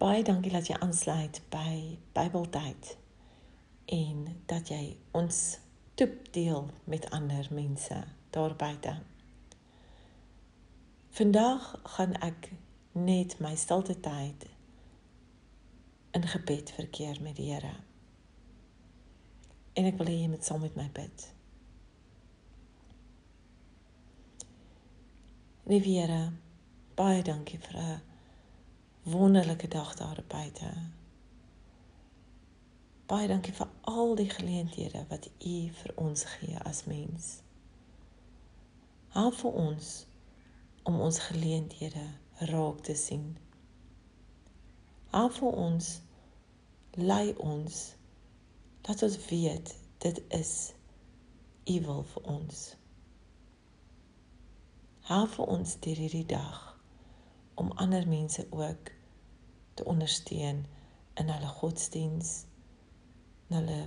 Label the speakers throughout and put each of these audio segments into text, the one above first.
Speaker 1: Baie dankie dat jy aansluit by Bybeltyd en dat jy ons toep deel met ander mense daar buite. Vandag gaan ek net my stilte tyd in gebed verkeer met die Here. En ek wil hê jy moet saam met my bid. Riviera, baie dankie vir 'n wonderlike dag daar buite. Baie dankie vir al die geleenthede wat U vir ons gee as mens. Help vir ons om ons geleenthede raak te sien. Help vir ons lei ons dat ons weet dit is U wil vir ons. Help vir ons deur hierdie dag om ander mense ook te ondersteun in hulle godsdiens, in hulle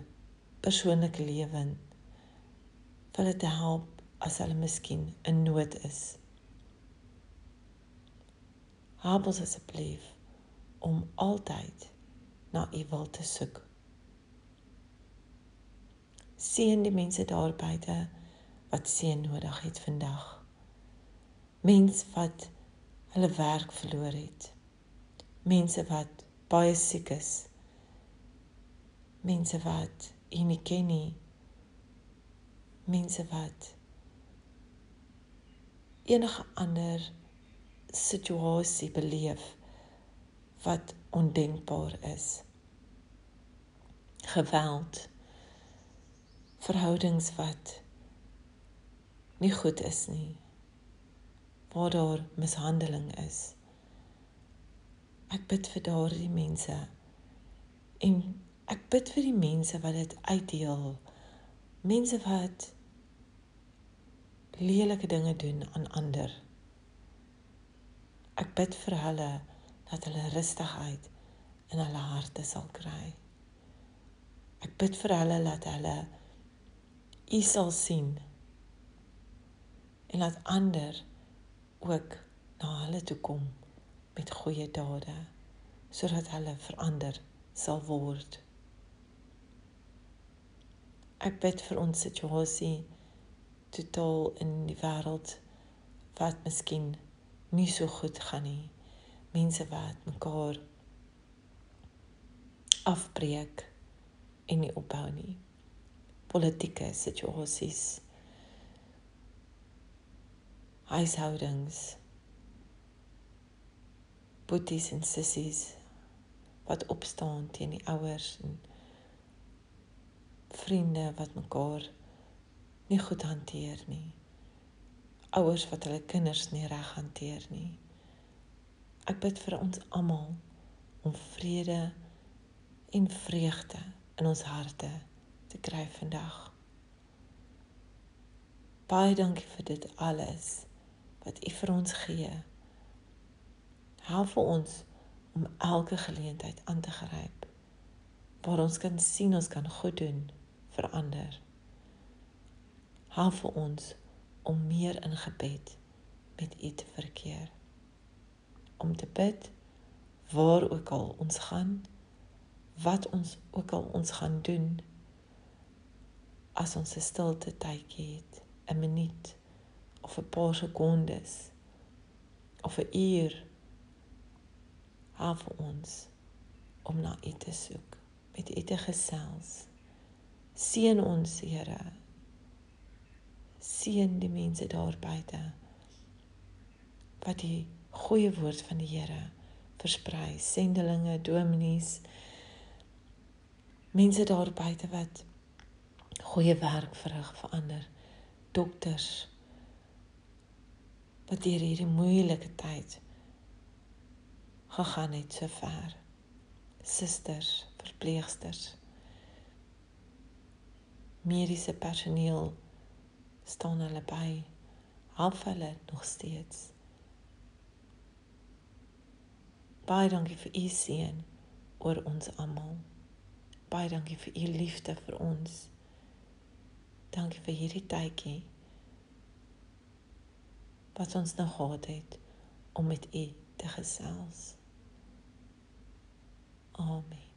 Speaker 1: persoonlike lewe, vir hulle te help as hulle miskien in nood is. Help ons asseblief om altyd na U wil te soek. Seën die mense daar buite wat seën nodig het vandag. Mense wat hulle werk verloor het. Mense wat baie siek is. Mense wat u nie ken nie. Mense wat enige ander situasie beleef wat ondenkbaar is. Geweld. Verhoudings wat nie goed is nie waar daar mishandeling is. Ek bid vir daardie mense en ek bid vir die mense wat dit uitdeel. Mense wat lelike dinge doen aan ander. Ek bid vir hulle dat hulle rustigheid in hulle harte sal kry. Ek bid vir hulle dat hulle U sal sien en dat ander ook na hulle toe kom met goeie dade sodat hulle verander sal word. Ek bid vir ons situasie totaal in die wêreld wat miskien nie so goed gaan nie. Mense wat mekaar afbreek en nie opbou nie. Politieke situasies huishoudings boeties en sissies wat opstaan teen die ouers en vriende wat mekaar nie goed hanteer nie. Ouers wat hulle kinders nie reg hanteer nie. Ek bid vir ons almal om vrede en vreugde in ons harte te kry vandag. Baie dankie vir dit alles wat U vir ons gee. Help vir ons om elke geleentheid aan te gryp waar ons kan sien ons kan goed doen vir ander. Help vir ons om meer in gebed met U te verkeer. Om te bid waar ook al ons gaan, wat ons ook al ons gaan doen as ons 'n stilte tydjie het, 'n minuut of 'n paar sekondes of 'n uur af ons om na U te soek met U te gesels. Seën ons Here. Seën die mense daar buite wat die goeie woord van die Here versprei. Sendelinge dominees mense daar buite wat goeie werk verrig vir ander dokters wat deur hierdie moeilike tyd gegaan het so ver. Susters, verpleegsters, mediese personeel staan hulle by. Help hulle nog steeds. Baie dankie vir u seën oor ons almal. Baie dankie vir u liefde vir ons. Dankie vir hierdie tydjie wat ons nou gehad het om met U te gesels. Amen.